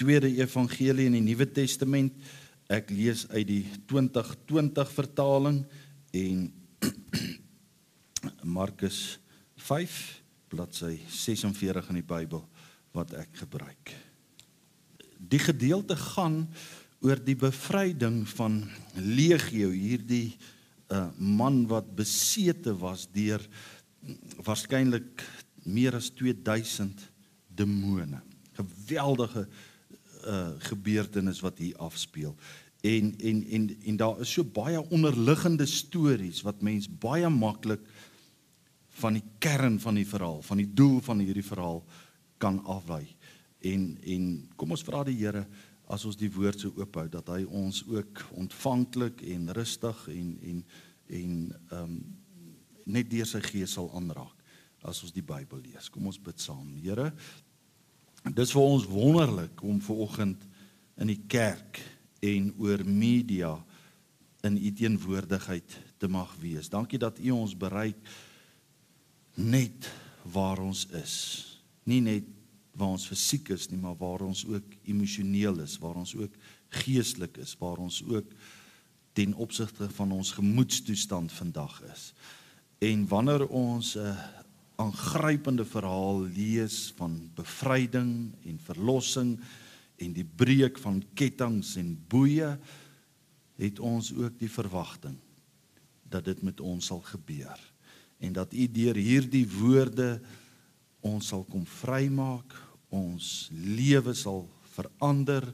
tweede evangelie in die Nuwe Testament. Ek lees uit die 2020 vertaling en Markus 5 bladsy 46 in die Bybel wat ek gebruik. Die gedeelte gaan oor die bevryding van Legio, hierdie uh, man wat besete was deur waarskynlik meer as 2000 demone. Geweldige uh, gebeurtenis wat hier afspeel. En en en en daar is so baie onderliggende stories wat mens baie maklik van die kern van die verhaal, van die doel van hierdie verhaal kan afwy. En en kom ons vra die Here as ons die woord so oophou dat hy ons ook ontvanklik en rustig en en en ehm um, net deur sy gees sal aanraak as ons die Bybel lees. Kom ons bid saam. Here, dis vir ons wonderlik om ver oggend in die kerk en oor media in u teenwoordigheid te mag wees. Dankie dat u ons bereik net waar ons is. Nie net waar ons fisiek is nie, maar waar ons ook emosioneel is, waar ons ook geestelik is, waar ons ook ten opsigte van ons gemoedstoestand vandag is. En wanneer ons 'n aangrypende verhaal lees van bevryding en verlossing en die breek van kettinge en boeye, het ons ook die verwagting dat dit met ons sal gebeur en dat U deur hierdie woorde ons sal kom vrymaak, ons lewe sal verander,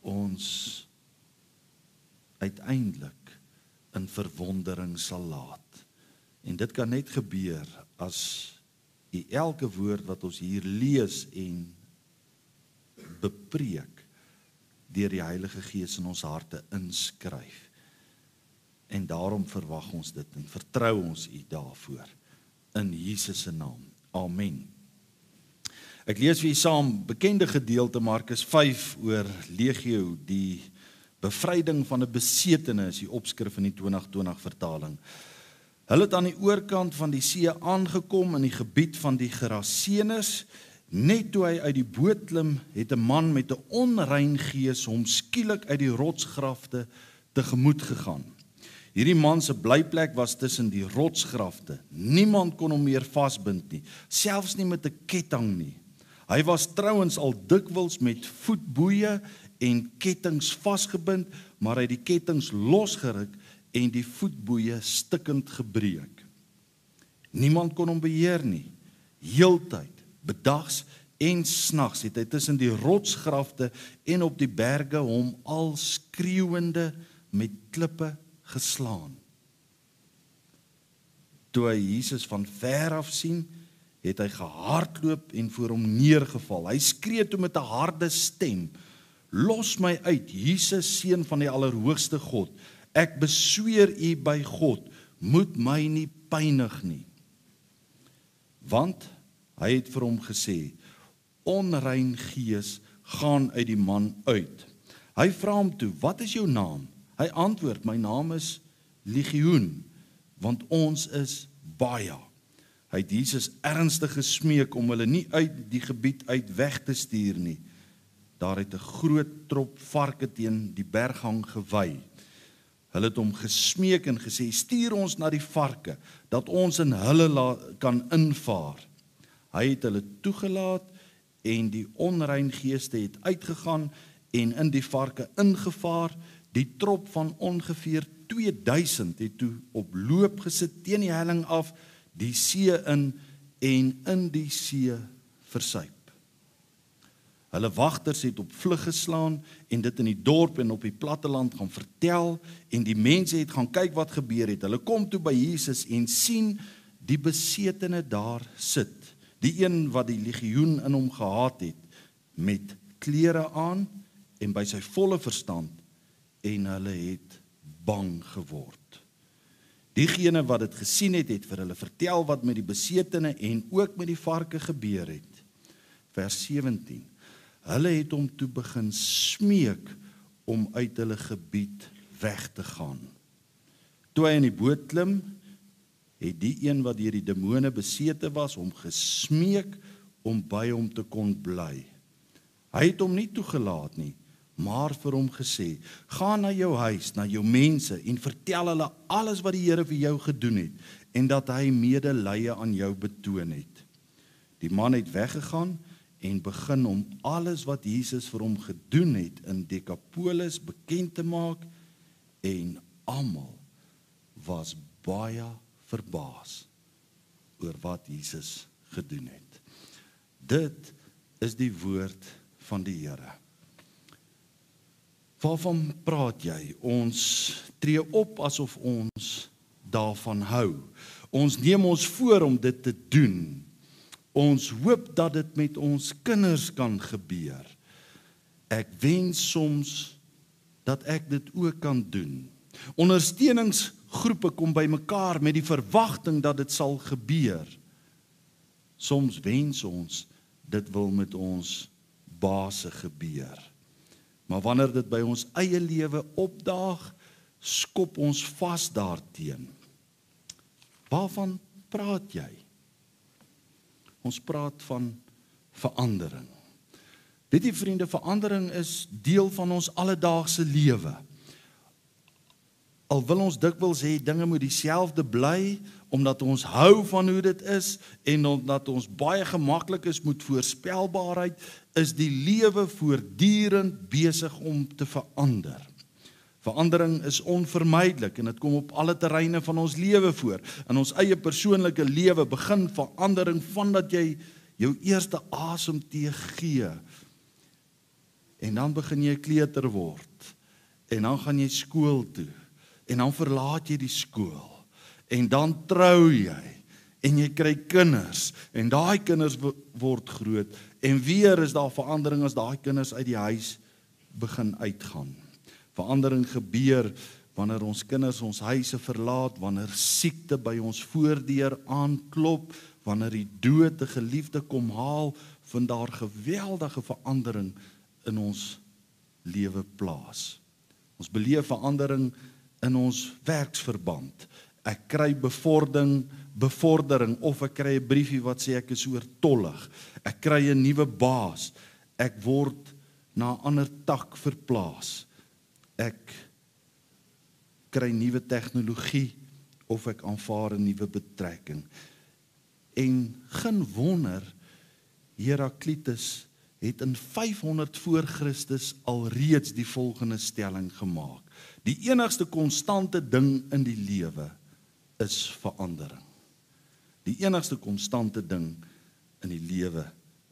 ons uiteindelik in verwondering sal laat. En dit kan net gebeur as u elke woord wat ons hier lees en bepreek deur die Heilige Gees in ons harte inskryf. En daarom verwag ons dit en vertrou ons u daarvoor in Jesus se naam. Amen. Ek lees vir u saam bekende gedeelte Markus 5 oor legio die bevryding van 'n besetene is die opskrif in die 2020 vertaling. Hulle het aan die oorkant van die see aangekom in die gebied van die Gerasenes. Net toe hy uit die boot klim, het 'n man met 'n onrein gees hom skielik uit die rotsgrafte tegemoet gegaan. Hierdie man se blyplek was tussen die rotsgrafte. Niemand kon hom meer vasbind nie, selfs nie met 'n ketting nie. Hy was trouens al dikwels met voetboeie en kettinge vasgebind, maar hy het die kettinge losgeruk en die voetboeie stikkend gebreek. Niemand kon hom beheer nie. Heeltyd, bedags en snags het hy tussen die rotsgrafte en op die berge hom al skreeuende met klippe geslaan. Toe hy Jesus van ver af sien, het hy gehardloop en voor hom neergeval. Hy skree toe met 'n harde stem: "Los my uit, Jesus seun van die Allerhoogste God. Ek besweer u by God, moet my nie pynig nie." Want hy het vir hom gesê: "Onrein gees gaan uit die man uit." Hy vra hom toe: "Wat is jou naam?" Hy antwoord: "My naam is Legioen, want ons is baie." Hy het Jesus ernstig gesmeek om hulle nie uit die gebied uit weg te stuur nie. Daar het 'n groot trop varke teen die berghang gewy. Hulle het hom gesmeek en gesê: "Stuur ons na die varke dat ons in hulle kan invaar." Hy het hulle toegelaat en die onrein geeste het uitgegaan en in die varke ingevaar. Die trop van ongeveer 2000 het toe op loop gesit teen die helling af die see in en in die see versuip. Hulle wagters het op vlug geslaan en dit in die dorp en op die platteland gaan vertel en die mense het gaan kyk wat gebeur het. Hulle kom toe by Jesus en sien die besetene daar sit. Die een wat die legioen in hom gehad het met klere aan en by sy volle verstand en hulle het bang geword. Diegene wat dit gesien het, het vir hulle vertel wat met die besetene en ook met die varke gebeur het. Vers 17. Hulle het hom toe begin smeek om uit hulle gebied weg te gaan. Toe hy in die boot klim, het die een wat deur die demone besete was, hom gesmeek om by hom te kon bly. Hy het hom nie toegelaat nie, maar vir hom gesê: "Gaan na jou huis, na jou mense en vertel hulle alles wat die Here vir jou gedoen het en dat hy medelee aan jou betoon het." Die man het weggegaan en begin om alles wat Jesus vir hom gedoen het in Decapolis bekend te maak en almal was baie verbaas oor wat Jesus gedoen het. Dit is die woord van die Here. Waarvan praat jy? Ons tree op asof ons daarvan hou. Ons neem ons voor om dit te doen. Ons hoop dat dit met ons kinders kan gebeur. Ek wens soms dat ek dit ook kan doen. Ondersteuningsgroepe kom bymekaar met die verwagting dat dit sal gebeur. Soms wens ons dit wil met ons base gebeur. Maar wanneer dit by ons eie lewe opdaag, skop ons vas daarteenoor. Waarvan praat jy? Ons praat van verandering. Weet jy vriende, verandering is deel van ons alledaagse lewe. Al wil ons dikwels hê dinge moet dieselfde bly omdat ons hou van hoe dit is en omdat ons baie gemaklik is met voorspelbaarheid, is die lewe voortdurend besig om te verander. Verandering is onvermydelik en dit kom op alle terreine van ons lewe voor. In ons eie persoonlike lewe begin verandering vandat jy jou eerste asemteug gee. En dan begin jy kleuter word. En dan gaan jy skool toe en dan verlaat jy die skool en dan trou jy en jy kry kinders en daai kinders word groot en weer is daar verandering as daai kinders uit die huis begin uitgaan. Verandering gebeur wanneer ons kinders ons huise verlaat, wanneer siekte by ons voordeur aanklop, wanneer die dood 'n geliefde kom haal, vind daar geweldige verandering in ons lewe plaas. Ons beleef verandering in ons werksverband. Ek kry bevordering, bevordering of ek kry 'n briefie wat sê ek is oortollig. Ek kry 'n nuwe baas. Ek word na 'n ander tak verplaas. Ek kry nuwe tegnologie of ek aanvaar 'n nuwe betrekking. En geen wonder Heraklitus het in 500 voor Christus alreeds die volgende stelling gemaak. Die enigste konstante ding in die lewe is verandering. Die enigste konstante ding in die lewe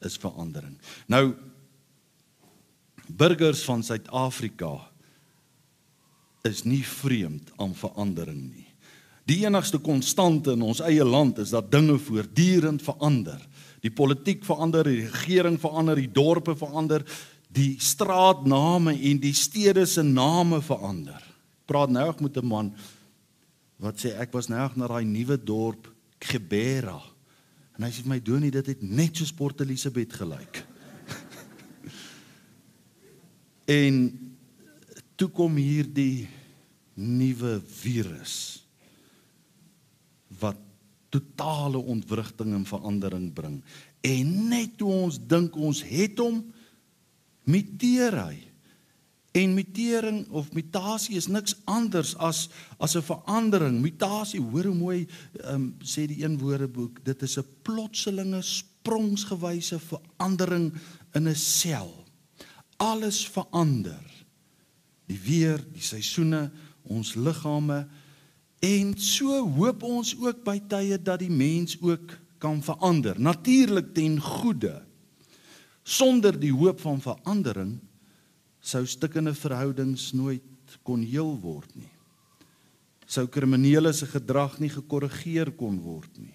is verandering. Nou burgers van Suid-Afrika is nie vreemd aan verandering nie. Die enigste konstante in ons eie land is dat dinge voortdurend verander. Die politiek verander, die regering verander, die dorpe verander, die straatname en die stede se name verander. Praat nou met 'n man wat sê ek was nou na daai nuwe dorp Gebera. En hy sê vir my Donie, dit het net so Port Elizabeth gelyk. en toe kom hierdie nuwe virus wat totale ontwrigting en verandering bring. En net toe ons dink ons het hom muteer hy. En mutering of mutasie is niks anders as as 'n verandering. Mutasie, hoor hoe mooi um, sê die een woordeboek, dit is 'n plotselinge sprongsgewyse verandering in 'n sel. Alles verander. Die weer, die seisoene, ons liggame en so hoop ons ook by tye dat die mens ook kan verander, natuurlik ten goeie. Sonder die hoop van verandering sou stikkende verhoudings nooit kon heel word nie. Sou kriminele se gedrag nie gekorrigeer kon word nie.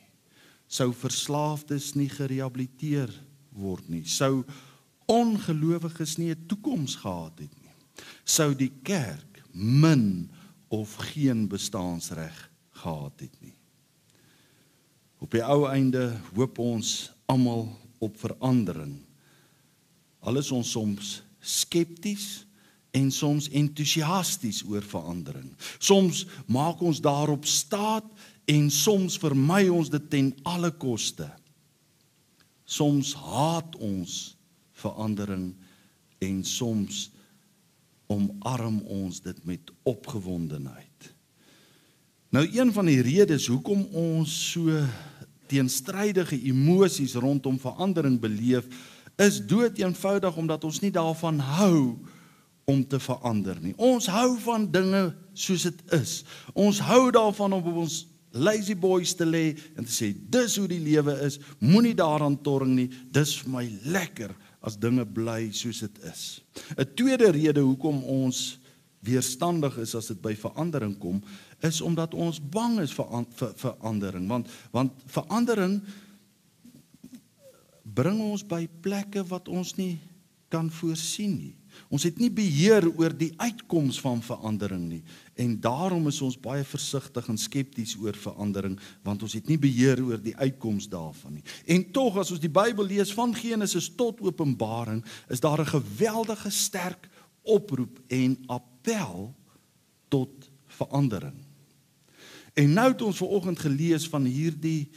Sou verslaafdes nie gerehabiliteer word nie. Sou ongelowiges nie 'n toekoms gehad het nie. Sou die kerk min of geen bestaansreg gehad het nie. Op die ou einde hoop ons almal op verandering Al is ons soms skepties en soms entoesiasties oor verandering. Soms maak ons daarop staat en soms vermy ons dit ten alle koste. Soms haat ons verandering en soms omarm ons dit met opgewondenheid. Nou een van die redes hoekom ons so teenstrydige emosies rondom verandering beleef, is dood eenvoudig omdat ons nie daarvan hou om te verander nie. Ons hou van dinge soos dit is. Ons hou daarvan om op ons lazy boys te lê en te sê dis hoe die lewe is. Moenie daaraan torring nie. Dis vir my lekker as dinge bly soos dit is. 'n Tweede rede hoekom ons weerstandig is as dit by verandering kom, is omdat ons bang is vir vir verandering, want want verandering bring ons by plekke wat ons nie kan voorsien nie. Ons het nie beheer oor die uitkoms van verandering nie en daarom is ons baie versigtig en skepties oor verandering want ons het nie beheer oor die uitkoms daarvan nie. En tog as ons die Bybel lees van Genesis tot Openbaring, is daar 'n geweldige sterk oproep en appel tot verandering. En nou het ons ver oggend gelees van hierdie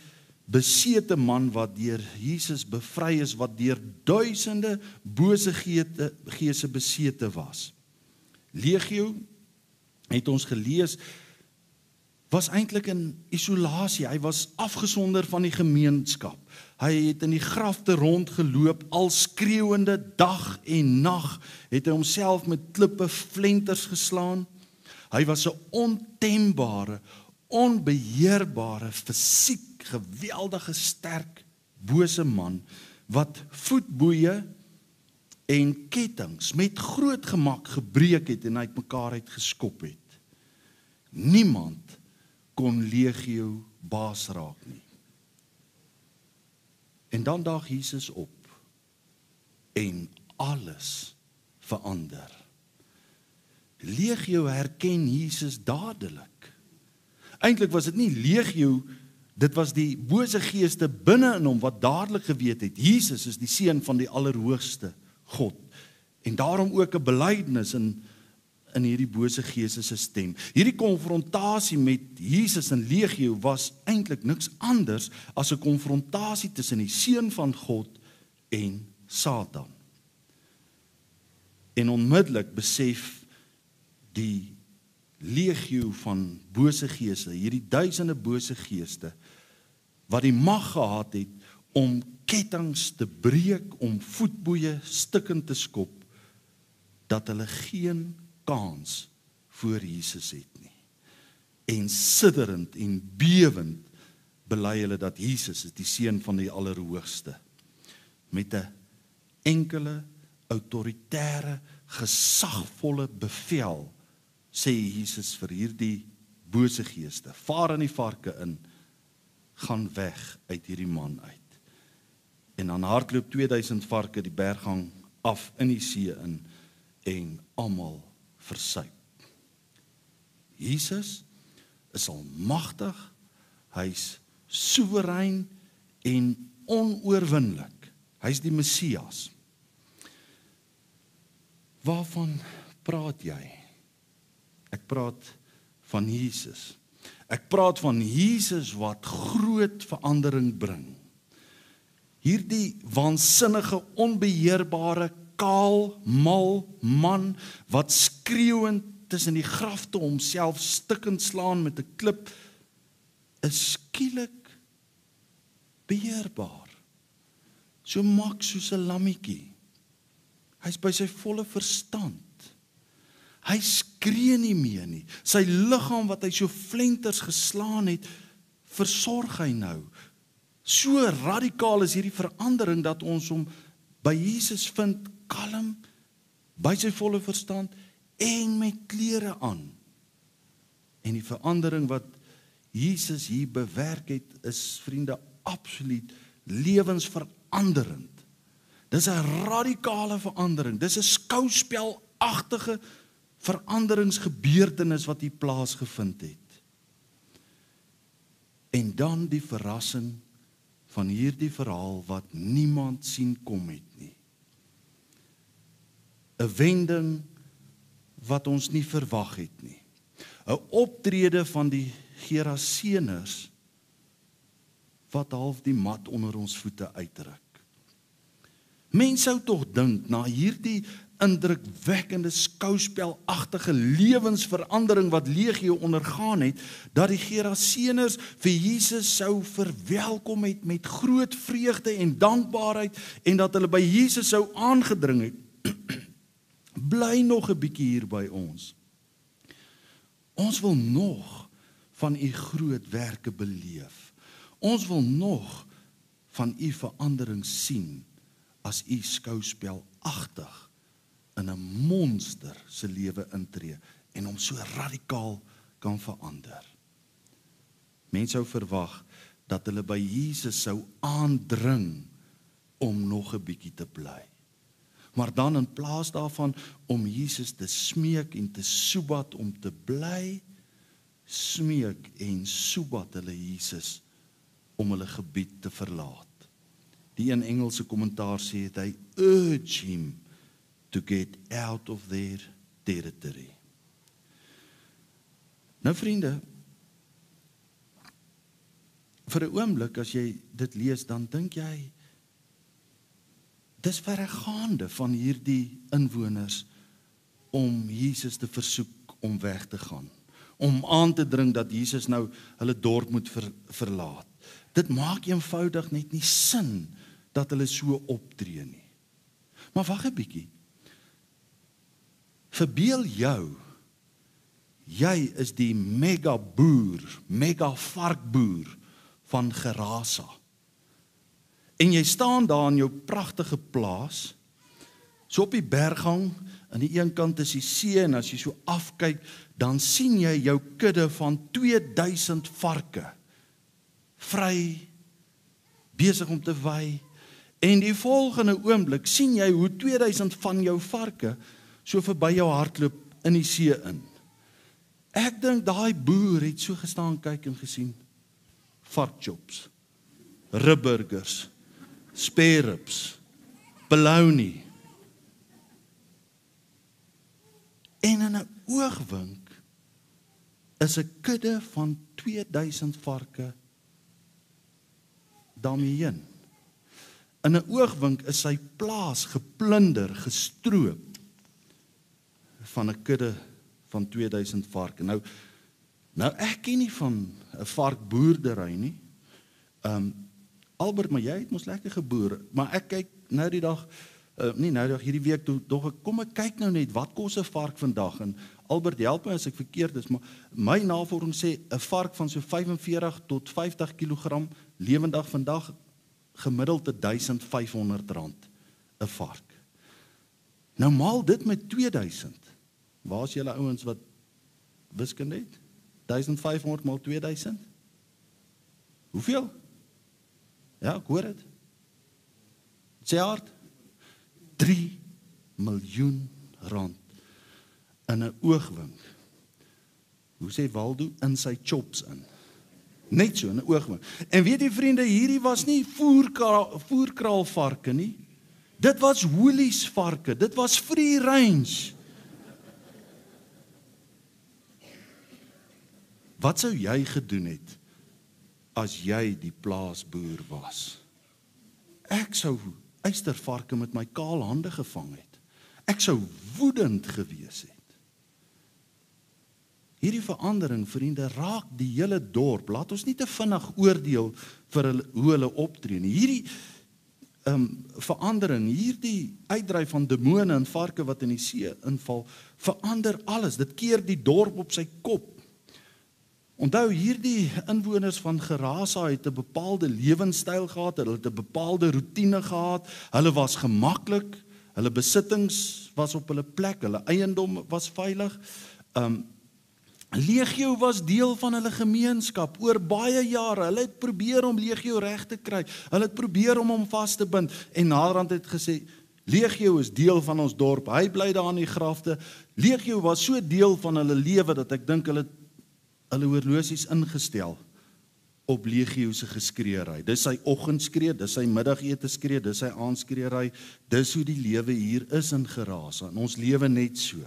besete man wat deur Jesus bevry is wat deur duisende bose geese besete was. Legio het ons gelees was eintlik in isolasie. Hy was afgesonder van die gemeenskap. Hy het in die grafte rondgeloop al skreeuende dag en nag, het hy homself met klippe flenters geslaan. Hy was 'n ontembare, onbeheerbare fisiek geweldige sterk bose man wat voetboeie en kettinge met groot gemak gebreek het en uitmekaar uit geskop het. Niemand kon legio baas raak nie. En dan daag Jesus op en alles verander. Legio herken Jesus dadelik. Eintlik was dit nie legio Dit was die bose geeste binne in hom wat dadelik geweet het Jesus is die seun van die Allerhoogste God. En daarom ook 'n belydenis in in hierdie bose geeste se stem. Hierdie konfrontasie met Jesus en legio was eintlik niks anders as 'n konfrontasie tussen die seun van God en Satan. En onmiddellik besef die legio van bose geeste, hierdie duisende bose geeste wat die mag gehad het om kettinge te breek, om voetboeie stukkend te skop dat hulle geen kans voor Jesus het nie. En sidderend en bewend bely hulle dat Jesus is die seun van die Allerhoogste met 'n enkele autoritaire gesagvolle bevel sê Jesus vir hierdie bose geeste vaar in die varke in gaan weg uit hierdie man uit. En dan hardloop 2000 varke die berggang af in die see in en almal versuip. Jesus is almagtig. Hy's soewerein en onoorwinnelik. Hy's die Messias. Waarvan praat jy? Ek praat van Jesus. Ek praat van Jesus wat groot verandering bring. Hierdie waansinnige, onbeheerbare, kaal, mal man wat skreeuend tussen die grafte homself stikkend slaan met 'n klip is skielik beheerbaar. So mak soos 'n lammetjie. Hy's by sy volle verstand. Hy skree nie meer nie. Sy liggaam wat hy so flenters geslaan het, versorg hy nou. So radikaal is hierdie verandering dat ons hom by Jesus vind kalm by sy volle verstand en met klere aan. En die verandering wat Jesus hier bewerk het is vriende absoluut lewensveranderend. Dis 'n radikale verandering. Dis 'n skouspelagtige veranderingsgebeurtenis wat hier plaasgevind het. En dan die verrassing van hierdie verhaal wat niemand sien kom het nie. 'n Wending wat ons nie verwag het nie. 'n Optrede van die Geraseners wat half die mat onder ons voete uitdruk. Mense sou tog dink na hierdie indrukwekkende skouspelagtige lewensverandering wat legio ondergaan het dat die Geraseners vir Jesus sou verwelkom het met groot vreugde en dankbaarheid en dat hulle by Jesus sou aangedring het. Bly nog 'n bietjie hier by ons. Ons wil nog van u groot werke beleef. Ons wil nog van u verandering sien as u skouspelagtig in 'n monster se lewe intree en hom so radikaal kan verander. Mense sou verwag dat hulle by Jesus sou aandring om nog 'n bietjie te bly. Maar dan in plaas daarvan om Jesus te smeek en te soebat om te bly, smeek en soebat hulle Jesus om hulle gebied te verlaat. Die een Engelse kommentaar sê hy urge him to get out of their territory. Nou vriende, vir 'n oomblik as jy dit lees dan dink jy dis verregaande van hierdie inwoners om Jesus te versoek om weg te gaan om aan te dring dat Jesus nou hulle dorp moet ver, verlaat. Dit maak eenvoudig net nie sin dat hulle so optree nie. Maar wag 'n bietjie. Verbeel jou jy is die mega boer, mega varkboer van Gerasa. En jy staan daar in jou pragtige plaas. So op die berghang aan die een kant is die see en as jy so afkyk, dan sien jy jou kudde van 2000 varke vry besig om te wy. En die volgende oomblik sien jy hoe 2000 van jou varke so verby jou hardloop in die see in. Ek dink daai boer het so gestaan kyk en gesien varkchops, ribburgers, spareribs, bologna. En in 'n oogwink is 'n kudde van 2000 varke daarmee heen. In 'n oogwink is sy plaas geplunder, gestroop van 'n kudde van 2000 varke. Nou nou ek ken nie van 'n varkboerdery nie. Ehm um, Albert, maar jy het mos lekker geboer, maar ek kyk nou die dag uh, nie nou dag hierdie week toe tog kom ek kyk nou net wat kos 'n vark vandag en Albert help my as ek verkeerd is, maar my navorsing sê 'n vark van so 45 tot 50 kg lewendig vandag gemiddeld 1500 rand 'n vark. Nou maal dit met 2000. Waar is julle ouens wat wiskunde het? 1500 maal 2000? Hoeveel? Ja, ek hoor dit. Sê hard. 3 miljoen rand in 'n oogwink. Hoe sê Waldo in sy chops in? Net so in 'n oogwink. En weet jy vriende, hierdie was nie voerkraal voerkraalvarke nie. Dit was woolies varke. Dit was free range. Wat sou jy gedoen het as jy die plaasboer was? Ek sou eystervarke met my kaal hande gevang het. Ek sou woedend gewees het. Hierdie verandering, vriende, raak die hele dorp. Laat ons nie te vinnig oordeel vir hulle hoe hulle optree nie. Hierdie ehm um, verandering, hierdie uitdryf van demone en varke wat in die see inval, verander alles. Dit keer die dorp op sy kop. Onthou hierdie inwoners van Gerasa het 'n bepaalde lewenstyl gehad, hulle het 'n bepaalde rotine gehad. Hulle was gemaklik, hulle besittings was op hulle plek, hulle eiendom was veilig. Um Legio was deel van hulle gemeenskap oor baie jare. Hulle het probeer om Legio reg te kry. Hulle het probeer om hom vas te bind en naderhand het gesê Legio is deel van ons dorp. Hy bly daar in die grafte. Legio was so deel van hulle lewe dat ek dink hulle hulle horlosies ingestel op legio se geskreeery. Dis sy oggendskree, dis sy middagete skree, dis sy aandskreeery. Dis hoe die lewe hier is in Gerasa. En ons lewe net so.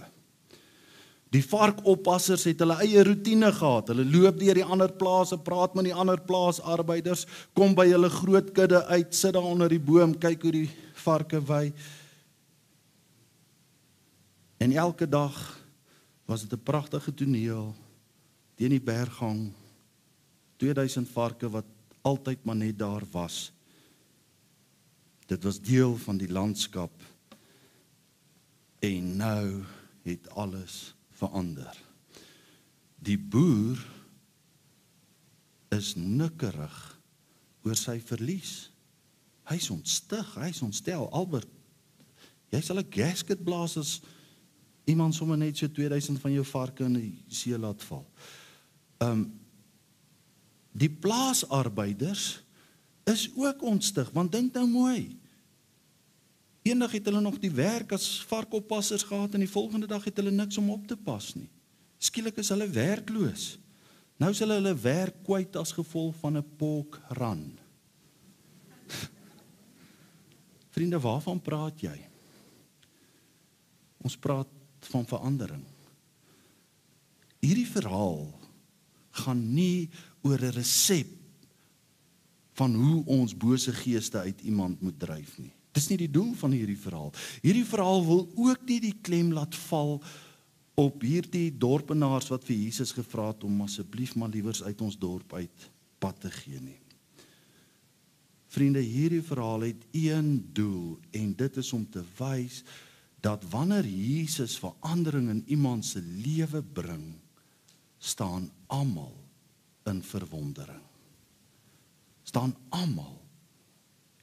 Die varkoppassers het hulle eie rotine gehad. Hulle loop deur die ander plase, praat met die ander plaasarbeiders, kom by hulle groot kudde uit, sit daar onder die boom, kyk hoe die varke wy. En elke dag was dit 'n pragtige toneel teen die berggang 2000 varke wat altyd maar net daar was. Dit was deel van die landskap. En nou het alles verander. Die boer is nikkerig oor sy verlies. Hy's ontstig, hy's ontstel. Albert, jy sal 'n gasket blaas as iemand sommer net so 2000 van jou varke in die see laat val. Um die plaasarbeiders is ook ontstig want dink nou mooi. Eendag het hulle nog die werk as varkoppassers gehad en die volgende dag het hulle niks om op te pas nie. Skielik is hulle werkloos. Nou sal hulle werk kwyt as gevolg van 'n pork run. Vriende, waarvan praat jy? Ons praat van verandering. Hierdie verhaal gaan nie oor 'n resep van hoe ons bose geeste uit iemand moet dryf nie. Dis nie die doel van hierdie verhaal. Hierdie verhaal wil ook nie die klem laat val op hierdie dorpenaars wat vir Jesus gevra het om asseblief maar liewers uit ons dorp uit pad te gee nie. Vriende, hierdie verhaal het een doel en dit is om te wys dat wanneer Jesus verandering in iemand se lewe bring, staan almal in verwondering. staan almal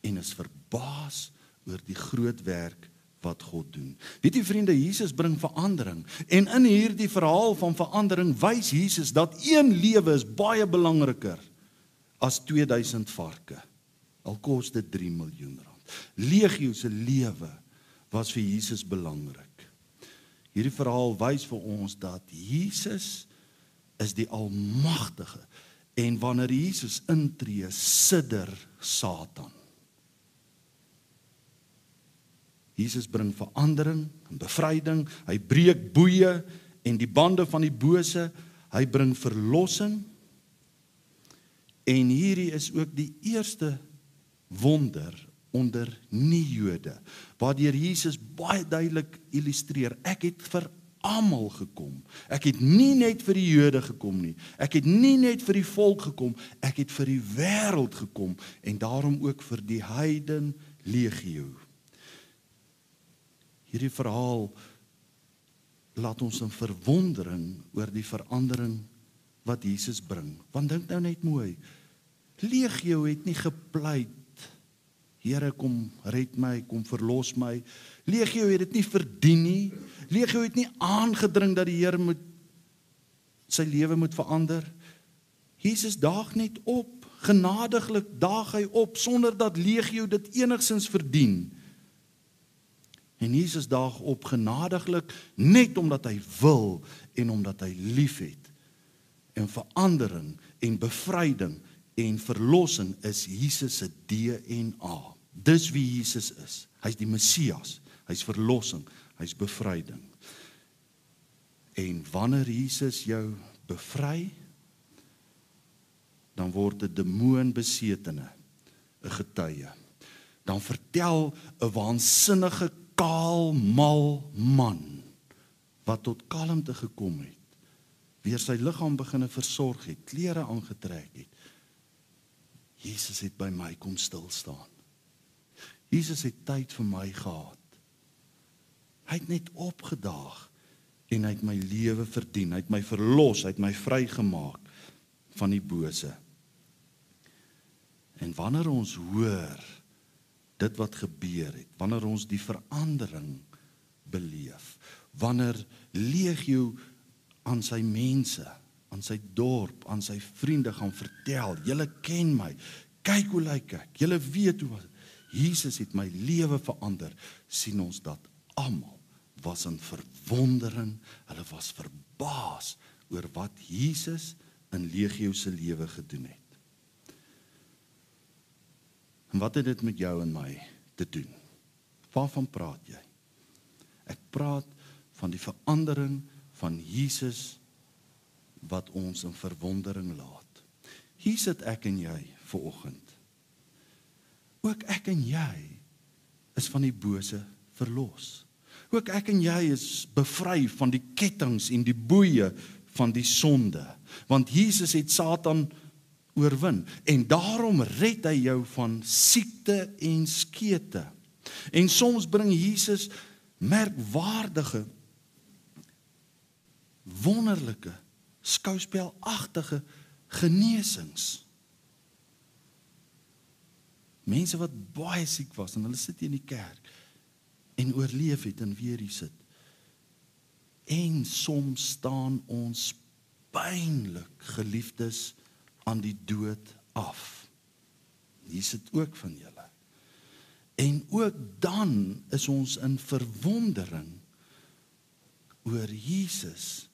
en is verbaas oor die groot werk wat God doen. Weet jy vriende, Jesus bring verandering en in hierdie verhaal van verandering wys Jesus dat een lewe is baie belangriker as 2000 varke. Al kos dit 3 miljoen rand. Legio se lewe was vir Jesus belangrik. Hierdie verhaal wys vir ons dat Jesus is die almagtige en wanneer Jesus intree, sidder Satan. Jesus bring verandering en bevryding. Hy breek boeye en die bande van die bose. Hy bring verlossing. En hierdie is ook die eerste wonder onder nie-Jode waardeur Jesus baie duidelik illustreer ek het vir almal gekom. Ek het nie net vir die Jode gekom nie. Ek het nie net vir die volk gekom, ek het vir die wêreld gekom en daarom ook vir die heiden legio hierdie verhaal laat ons in verwondering oor die verandering wat Jesus bring. Want dink nou net mooi. Legio het nie gepleit Here kom red my, kom verlos my. Legio het dit nie verdien nie. Legio het nie aangedring dat die Here moet sy lewe moet verander. Jesus daag net op. Genadiglik daag hy op sonder dat legio dit enigsins verdien. En Jesus daag op genadiglik net omdat hy wil en omdat hy liefhet. En verandering en bevryding en verlossing is Jesus se DNA. Dis wie Jesus is. Hy's die Messias. Hy's verlossing, hy's bevryding. En wanneer Jesus jou bevry, dan word 'n demoonbesetene 'n getuie. Dan vertel 'n waansinnige kaal mal man wat tot kalmte gekom het weer sy liggaam begine versorg het klere aangetrek het Jesus het by my kom stil staan Jesus het tyd vir my gehad hy het net opgedaag en hy het my lewe verdien. Hy het my verlos hy het my vrygemaak van die bose. En wanneer ons hoor dit wat gebeur het wanneer ons die verandering beleef wanneer legio aan sy mense aan sy dorp aan sy vriende gaan vertel julle ken my. Kyk hoe lyk ek. Julle weet hoe Jesus het my lewe verander. Sien ons dat almal was in verwondering hulle was verbaas oor wat Jesus in legio se lewe gedoen het En wat het dit met jou en my te doen? Waarvan praat jy? Ek praat van die verandering van Jesus wat ons in verwondering laat. Hier sit ek en jy ver oggend. Ook ek en jy is van die bose verlos. Ook ek en jy is bevry van die kettinge en die boeye van die sonde. Want Jesus het Satan oorwin en daarom red hy jou van siekte en skete. En soms bring Jesus merkwaardige wonderlike skouspelagtige genesings. Mense wat baie siek was en hulle sit in die kerk en oorleef het en weer hier sit. En soms staan ons pynlik geliefdes aan die dood af. Hier sit ook van julle. En ook dan is ons in verwondering oor Jesus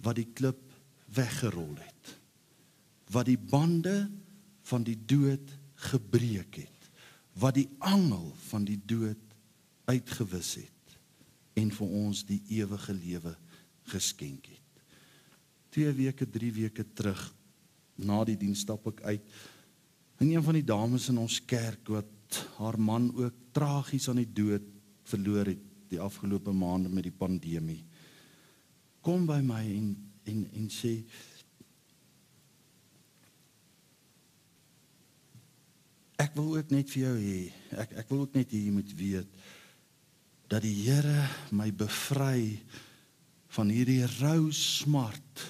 wat die klip weggerol het. Wat die bande van die dood gebreek het. Wat die angel van die dood uitgewis het en vir ons die ewige lewe geskenk het. 2 weke, 3 weke terug na die diens stap ek uit. En een van die dames in ons kerk wat haar man ook tragies aan die dood verloor het die afgelope maande met die pandemie. Kom by my en en en sê Ek wil ook net vir jou hê. Ek ek wil ook net hê jy moet weet dat die Here my bevry van hierdie rou smart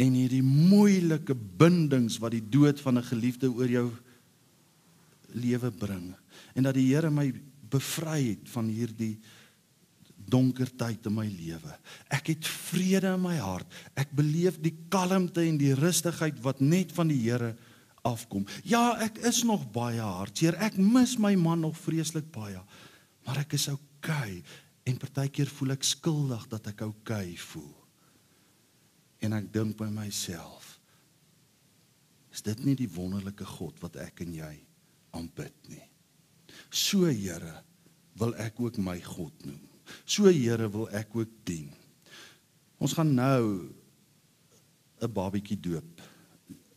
en hierdie moeilike bindings wat die dood van 'n geliefde oor jou lewe bring en dat die Here my bevry het van hierdie donker tyd in my lewe. Ek het vrede in my hart. Ek beleef die kalmte en die rustigheid wat net van die Here afkom. Ja, ek is nog baie hartseer. Ek mis my man nog vreeslik baie. Maar ek is oukei en partykeer voel ek skuldig dat ek oukei voel. En ek dink by myself is dit nie die wonderlike God wat ek en jy aanbid nie? So Here wil ek ook my God noem. So Here wil ek ook dien. Ons gaan nou 'n babietjie doop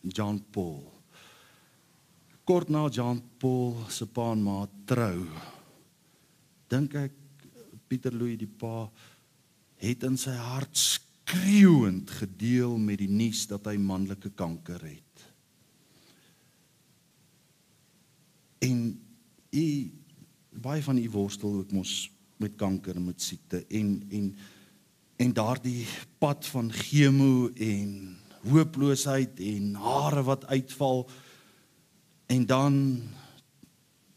John Paul. Kort na John Paul se pa en ma trou dink ek Pieter Louw die pa het in sy hart skreeuend gedeel met die nuus dat hy manlike kanker het. En u baie van u worstel ook mos met kanker en met siekte en en en daardie pad van chemo en hooploosheid en hare wat uitval en dan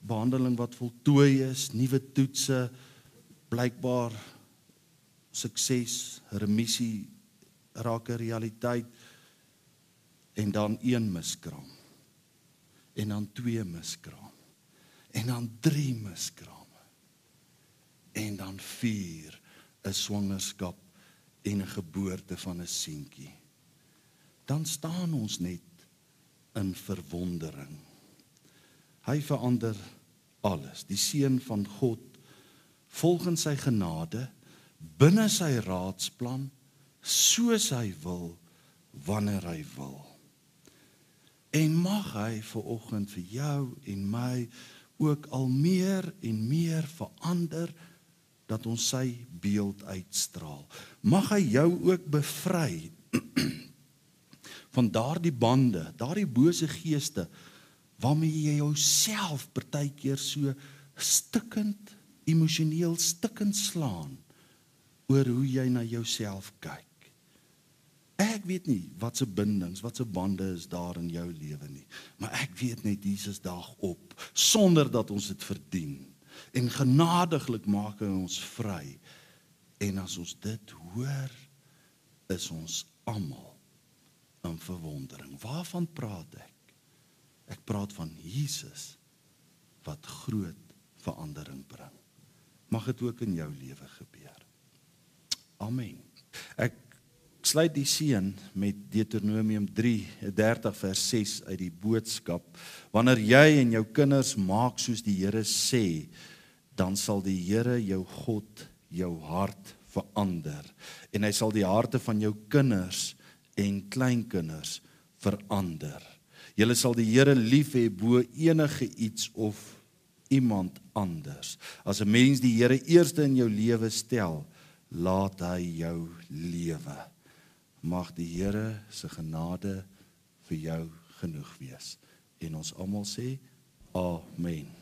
behandeling wat voltooi is, nuwe toetse blykbaar sukses, remissie raak 'n realiteit en dan een miskraam. En dan twee miskraam. En dan drie miskrame. En dan vier 'n swangerskap en 'n geboorte van 'n seentjie. Dan staan ons net in verwondering. Hy verander alles. Die seun van God volgens sy genade binne sy raadsplan soos hy wil wanneer hy wil. En mag hy vir oggend vir jou en my ook al meer en meer verander dat ons sy beeld uitstraal. Mag hy jou ook bevry van daardie bande, daardie bose geeste waarmee jy jouself partykeer so stikkend emosioneel stikkend slaan oor hoe jy na jouself kyk. Ek weet nie wat se bindings, wat se bande is daar in jou lewe nie, maar ek weet net Jesus daag op sonder dat ons dit verdien en genadiglik maak hy ons vry. En as ons dit hoor, is ons almal in verwondering. Waarvan praat ek? Ek praat van Jesus wat groot verandering bring. Mag dit ook in jou lewe gebeur. Amen. Ek sluit die seën met Deuteronomium 3:30 vers 6 uit die boodskap. Wanneer jy en jou kinders maak soos die Here sê, dan sal die Here jou God jou hart verander en hy sal die harte van jou kinders en kleinkinders verander. Julle sal die Here lief hê bo enige iets of iemand anders. As 'n mens die Here eerste in jou lewe stel, laat hy jou lewe. Mag die Here se genade vir jou genoeg wees. En ons almal sê amen.